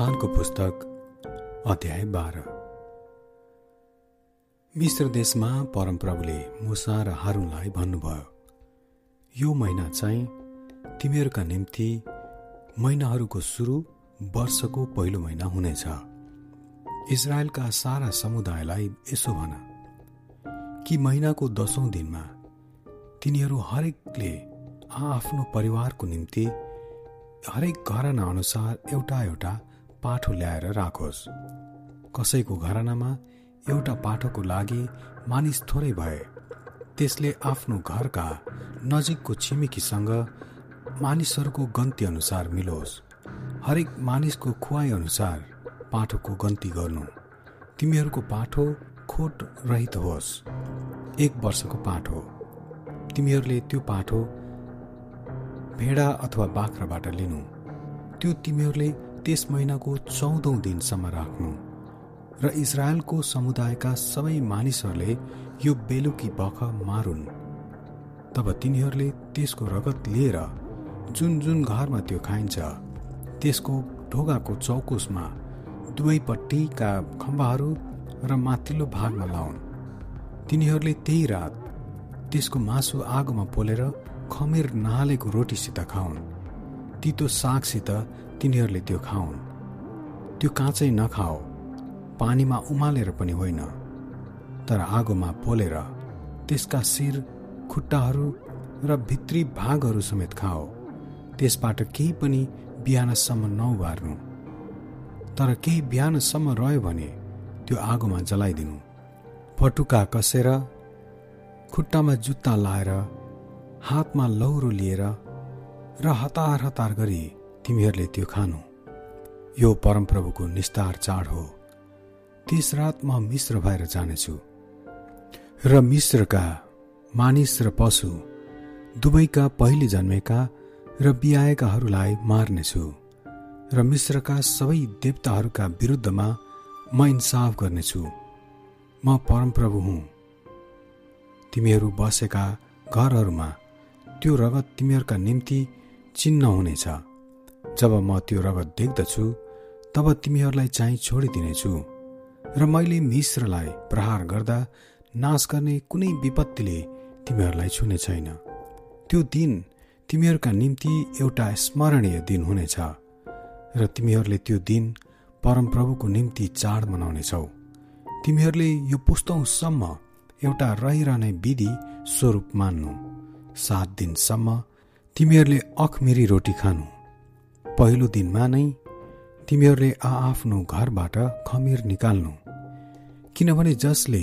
प्रस्थानको पुस्तक अध्याय बाह्र। मिश्र देशमा परमप्रभुले मुसा र हारुनलाई भन्नुभयो यो महिना चाहिँ तिमीहरूका निम्ति महिनाहरूको सुरु वर्षको पहिलो महिना हुनेछ। इजरायलका सारा समुदायलाई यसो भन कि महिनाको दसौँ दिनमा तिनीहरू हरेकले आफ्नो परिवारको निम्ति हरेक घराना अनुसार एउटा एउटा पाठो ल्याएर राखोस्। कसैको घरानामा एउटा पाठोको लागि मानिस थोरै भए त्यसले आफ्नो घरका नजिकको छिमेकीसँग मानिसहरूको गन्ती अनुसार मिलोस्। हरेक मानिसको खुवाई अनुसार पाठोको गन्ती गर्नु। तिमीहरूको पाठो खोट रहित होस्। एक वर्षको पाठो। तिमीहरूले त्यो पाठो भेडा अथवा बाख्राबाट लिनु। त्यो तिमीहरूले त्यस महिनाको चौधौँ दिनसम्म राख्नु। र इजरायलको समुदायका सबै मानिसहरूले यो बेलुकी बख मारुन्। तब तिनीहरूले त्यसको रगत लिएर जुन जुन घरमा त्यो खाइन्छ त्यसको ढोगाको चौकुसमा दुवैपट्टिका खम्बाहरू र माथिल्लो भागमा लाउन्। तिनीहरूले त्यही रात त्यसको मासु आगोमा पोलेर खमेर नहालेको रोटीसित खाउन्। तितो सागसित तिनीहरूले त्यो खाउन्। त्यो काँचै नखाओ पानीमा उमालेर पनि होइन। तर आगोमा पोलेर त्यसका शिर खुट्टाहरू र भित्री भागहरू समेत खाओ। त्यसबाट केही पनि बिहानसम्म नउबार्नु तर केही बिहानसम्म रह्यो भने त्यो आगोमा जलाइदिनु। पटुका कसेर खुट्टामा जुत्ता लाएर हातमा लौरो लिएर र हतार हतार गरी तिमीहरूले त्यो खानु। यो परमप्रभुको निस्तार चाड हो। त्यस रात म मिश्र भएर जानेछु। र मिश्रका मानिस र पशु दुवैका पहिले जन्मेका र बिहाएकाहरूलाई मार्नेछु। र मिश्रका सबै देवताहरूका विरुद्धमा म इन्साफ गर्नेछु। म परमप्रभु हुँ। तिमीहरू बसेका घरहरूमा त्यो रगत तिमीहरूका निम्ति चिन्ह हुनेछ। जब म त्यो रगत देख्दछु तब तिमीहरूलाई चाहिँ छोडिदिनेछु। र मैले मिश्रलाई प्रहार गर्दा नाश गर्ने कुनै विपत्तिले तिमीहरूलाई छुने छैन। त्यो दिन तिमीहरूका निम्ति एउटा स्मरणीय दिन हुनेछ। र तिमीहरूले त्यो दिन परमप्रभुको निम्ति चाड मनाउनेछौ। तिमीहरूले यो पुस्तौँसम्म एउटा रहिरहने विधि स्वरूप मान्नु। सात दिनसम्म तिमीहरूले अखमेरी रोटी खानु। पहिलो दिनमा नै तिमीहरूले आआफ्नो घरबाट खमिर निकाल्नु। किनभने जसले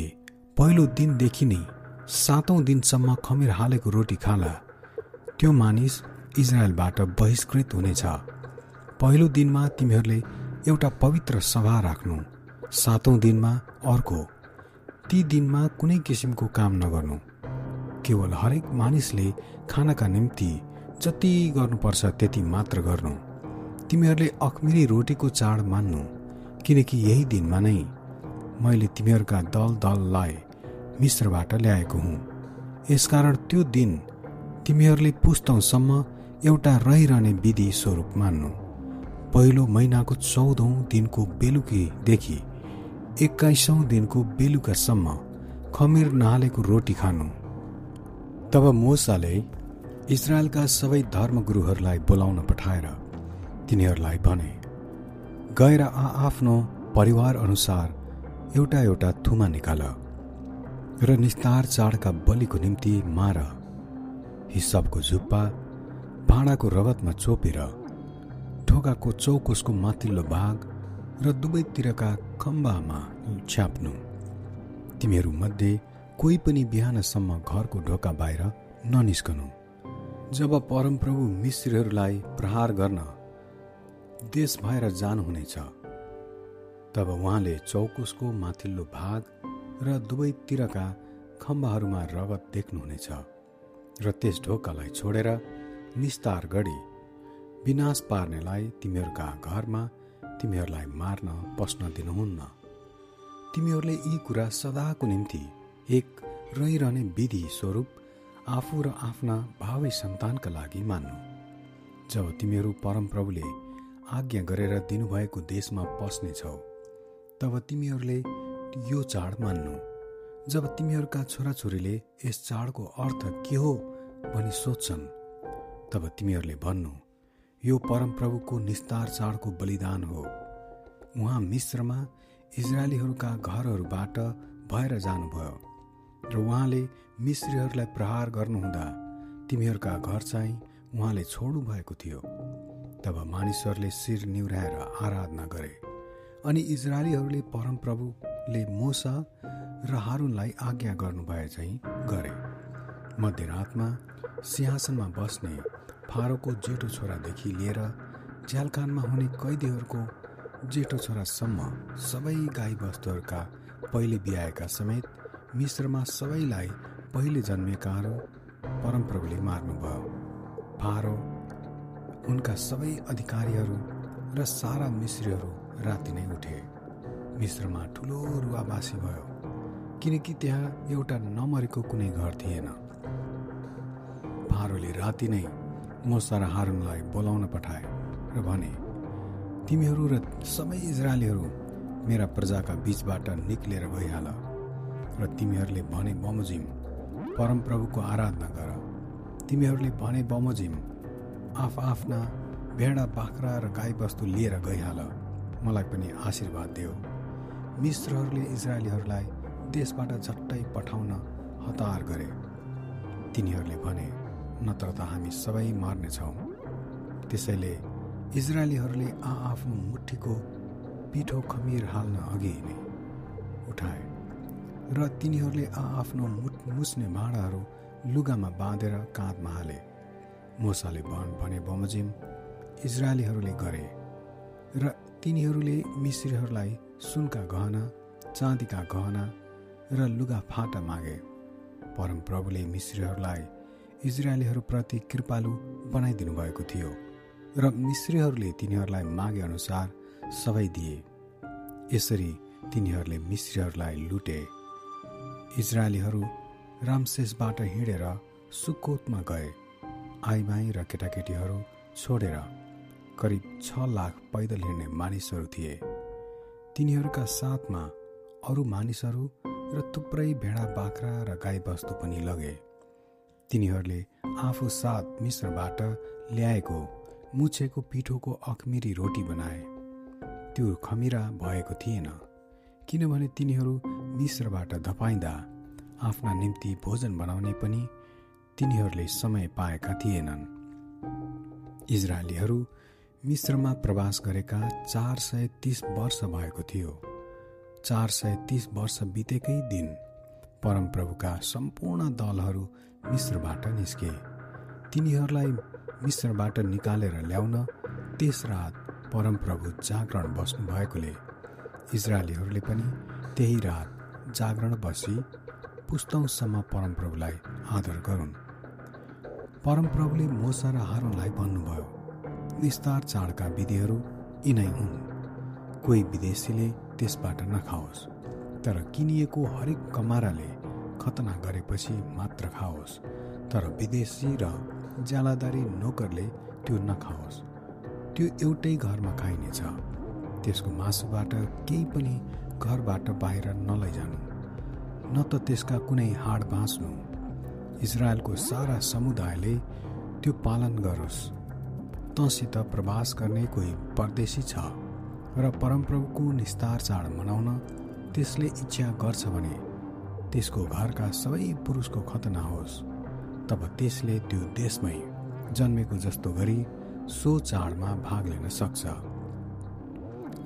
पहिलो दिनदेखि नै सातौँ दिनसम्म खमिर हालेको रोटी खाला त्यो मानिस इजरायलबाट बहिष्कृत हुनेछ। पहिलो दिनमा तिमीहरूले एउटा पवित्र सभा राख्नु। सातौँ दिनमा अर्को। ती दिनमा कुनै किसिमको काम नगर्नु। केवल हरेक मानिसले खानाका निम्ति जति गर्नुपर्छ त्यति मात्र गर्नु। तिमीहरूले अखमिरी रोटीको चाड मान्नु किनकि यही दिनमा नै मैले तिमीहरूका दल दललाई मिश्रबाट ल्याएको हुँ। यसकारण त्यो दिन तिमीहरूले पुस्तौँसम्म एउटा रहिरहने विधि स्वरूप मान्नु। पहिलो महिनाको चौधौँ दिनको बेलुकीदेखि एक्काइसौँ दिनको बेलुकासम्म खमिर नहालेको रोटी खानु। तब मोसाले इजरायलका सबै धर्मगुरुहरूलाई बोलाउन पठाएर तिनीहरूलाई भने गएर आफ्नो परिवार अनुसार एउटा एउटा थुमा निकाल र निस्तार चाडका बलिको निम्ति मार। हिसाबको झुप्पा भाँडाको रगतमा चोपेर ढोकाको चौकोसको माथिल्लो भाग र दुवैतिरका खम्बामा छ्याप्नु। तिमीहरूमध्ये कोही पनि बिहानसम्म घरको ढोका बाहिर ननिस्कनु। जब परमप्रभु मिश्रीहरूलाई प्रहार गर्न देश भएर जानुहुनेछ तब उहाँले चौकुसको माथिल्लो भाग र दुवैतिरका खम्बाहरूमा रगत देख्नुहुनेछ र त्यस ढोकालाई छोडेर निस्तार गरी विनाश पार्नेलाई तिमीहरूका घरमा तिमीहरूलाई मार्न पस्न दिनुहुन्न। तिमीहरूले यी कुरा सदाको निम्ति एक रहिरहने विधि स्वरूप आफू र आफ्ना भावी सन्तानका लागि मान्नु। जब तिमीहरू परमप्रभुले आज्ञा गरेर दिनुभएको देशमा पस्नेछौ तब तिमीहरूले यो चाड मान्नु। जब तिमीहरूका छोराछोरीले यस चाडको अर्थ के हो भनी सोध्छन् तब तिमीहरूले भन्नु यो परमप्रभुको निस्तार चाडको बलिदान हो। उहाँ मिश्रमा इजरायलीहरूका घरहरूबाट भएर जानुभयो र उहाँले मिश्रीहरूलाई प्रहार गर्नुहुँदा तिमीहरूका घर चाहिँ उहाँले छोड्नु भएको थियो। तब मानिसहरूले शिर निहुराएर आराधना गरे अनि इजरायलीहरूले परमप्रभुले मोसा र हारुनलाई आज्ञा गर्नुभए चाहिँ गरे। मध्यरातमा सिंहासनमा बस्ने फारोको जेठो छोरादेखि लिएर झ्यालखानमा हुने कैदीहरूको जेठो छोरासम्म सबै गाईबस्तुहरूका पहिले बिहाएका समेत मिश्रमा सबैलाई पहिले जन्मेकाहरू परमप्रभुले मार्नुभयो। फारो उनका सबै अधिकारीहरू र सारा मिश्रीहरू राति नै उठे। मिश्रमा ठुलो रुवाबासी भयो किनकि त्यहाँ एउटा नमरेको कुनै घर थिएन। फारोले राति नै मोसा र हारुनलाई बोलाउन पठाए र भने तिमीहरू र सबै इजरायलीहरू मेरा प्रजाका बीचबाट निक्लेर गइहाल। र तिमीहरूले भने बमोजिम परमप्रभुको आराधना गर। तिमीहरूले भने बमोजिम आफ्ना भेडा बाख्रा र गाईबस्तु लिएर गइहाल। मलाई पनि आशीर्वाद दियो मिश्रहरूले इजरायलीहरूलाई देशबाट झट्टै पठाउन हतार गरे। तिनीहरूले भने नत्र त हामी सबै मर्नेछौँ त्यसैले इजरायलीहरूले आआफ्नो मुठीको पिठो खमिर हाल्न अघि नै उठाए। र तिनीहरूले आआफ्नो मुस्ने भाँडाहरू लुगामा बाँधेर काँधमा हाले। मोसाले भन भने बमोजिम इजरायलीहरूले गरे र तिनीहरूले मिश्रीहरूलाई सुनका गहना चाँदीका गहना र लुगा फाटा मागे। परमप्रभुले मिश्रीहरूलाई इजरायलीहरूप्रति कृपालु बनाइदिनु भएको थियो र मिश्रीहरूले तिनीहरूलाई मागे अनुसार सबै दिए। यसरी तिनीहरूले मिश्रीहरूलाई लुटे। इजरायलीहरू रामशेषबाट हिँडेर सुकोतमा गए। आइमाई र केटाकेटीहरू छोडेर करिब छ लाख पैदल हिँड्ने मानिसहरू थिए। तिनीहरूका साथमा अरू मानिसहरू र थुप्रै भेडा बाख्रा र गाईबस्तु पनि लगे। तिनीहरूले आफू साथ मिश्रबाट ल्याएको मुछेको पिठोको अखमिरी रोटी बनाए। त्यो खमिरा भएको थिएन किनभने तिनीहरू मिश्रबाट धपाइँदा आफ्ना निम्ति भोजन बनाउने पनि तिनीहरूले समय पाएका थिएनन्। इजरायलीहरू मिश्रमा प्रवास गरेका चार सय तिस वर्ष भएको थियो। चार सय तिस वर्ष बितेकै दिन परमप्रभुका सम्पूर्ण दलहरू मिश्रबाट निस्के। तिनीहरूलाई मिश्रबाट निकालेर ल्याउन त्यस रात परमप्रभु जागरण बस्नु भएकोले इजरायलीहरूले पनि त्यही रात जागरण बसी पुस्तौँसम्म परमप्रभुलाई आदर गरून्। परमप्रभुले मोसा र हारुनलाई भन्नुभयो निस्तार चाडका विधिहरू यिनै हुन्। कोही विदेशीले त्यसबाट नखाओस् तर किनिएको हरेक कमाराले खतना गरेपछि मात्र खाओस् तर विदेशी र ज्यालादारी नोकरले त्यो नखाओस्। त्यो एउटै घरमा खाइनेछ। त्यसको मासुबाट केही पनि घरबाट बाहिर नलैजानु न त त्यसका कुनै हाड बाँच्नु। इजरायलको सारा समुदायले त्यो पालन गरोस्। तँसित प्रवास गर्ने कोही परदेशी छ र परमप्रभुको निस्तार चाड मनाउन त्यसले इच्छा गर्छ भने त्यसको घरका सबै पुरुषको खतना होस्। तब त्यसले त्यो देशमै जन्मेको जस्तो गरी सो चाडमा भाग लिन सक्छ।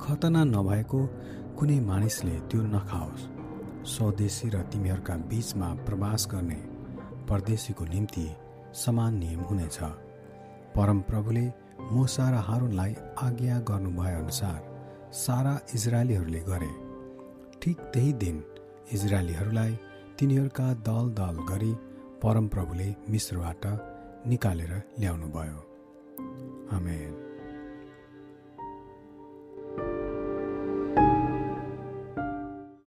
खतना नभएको कुनै मानिसले त्यो नखाओस्। स्वदेशी र तिमीहरूका बीचमा प्रवास गर्ने परदेशीको निम्ति समान नियम हुनेछ। परमप्रभुले मोसा र हारुनलाई आज्ञा गर्नुभए अनुसार सारा इजरायलीहरूले गरे। ठिक त्यही दिन इजरायलीहरूलाई तिनीहरूका दल दल गरी परमप्रभुले मिश्रबाट निकालेर ल्याउनुभयो। आमेन।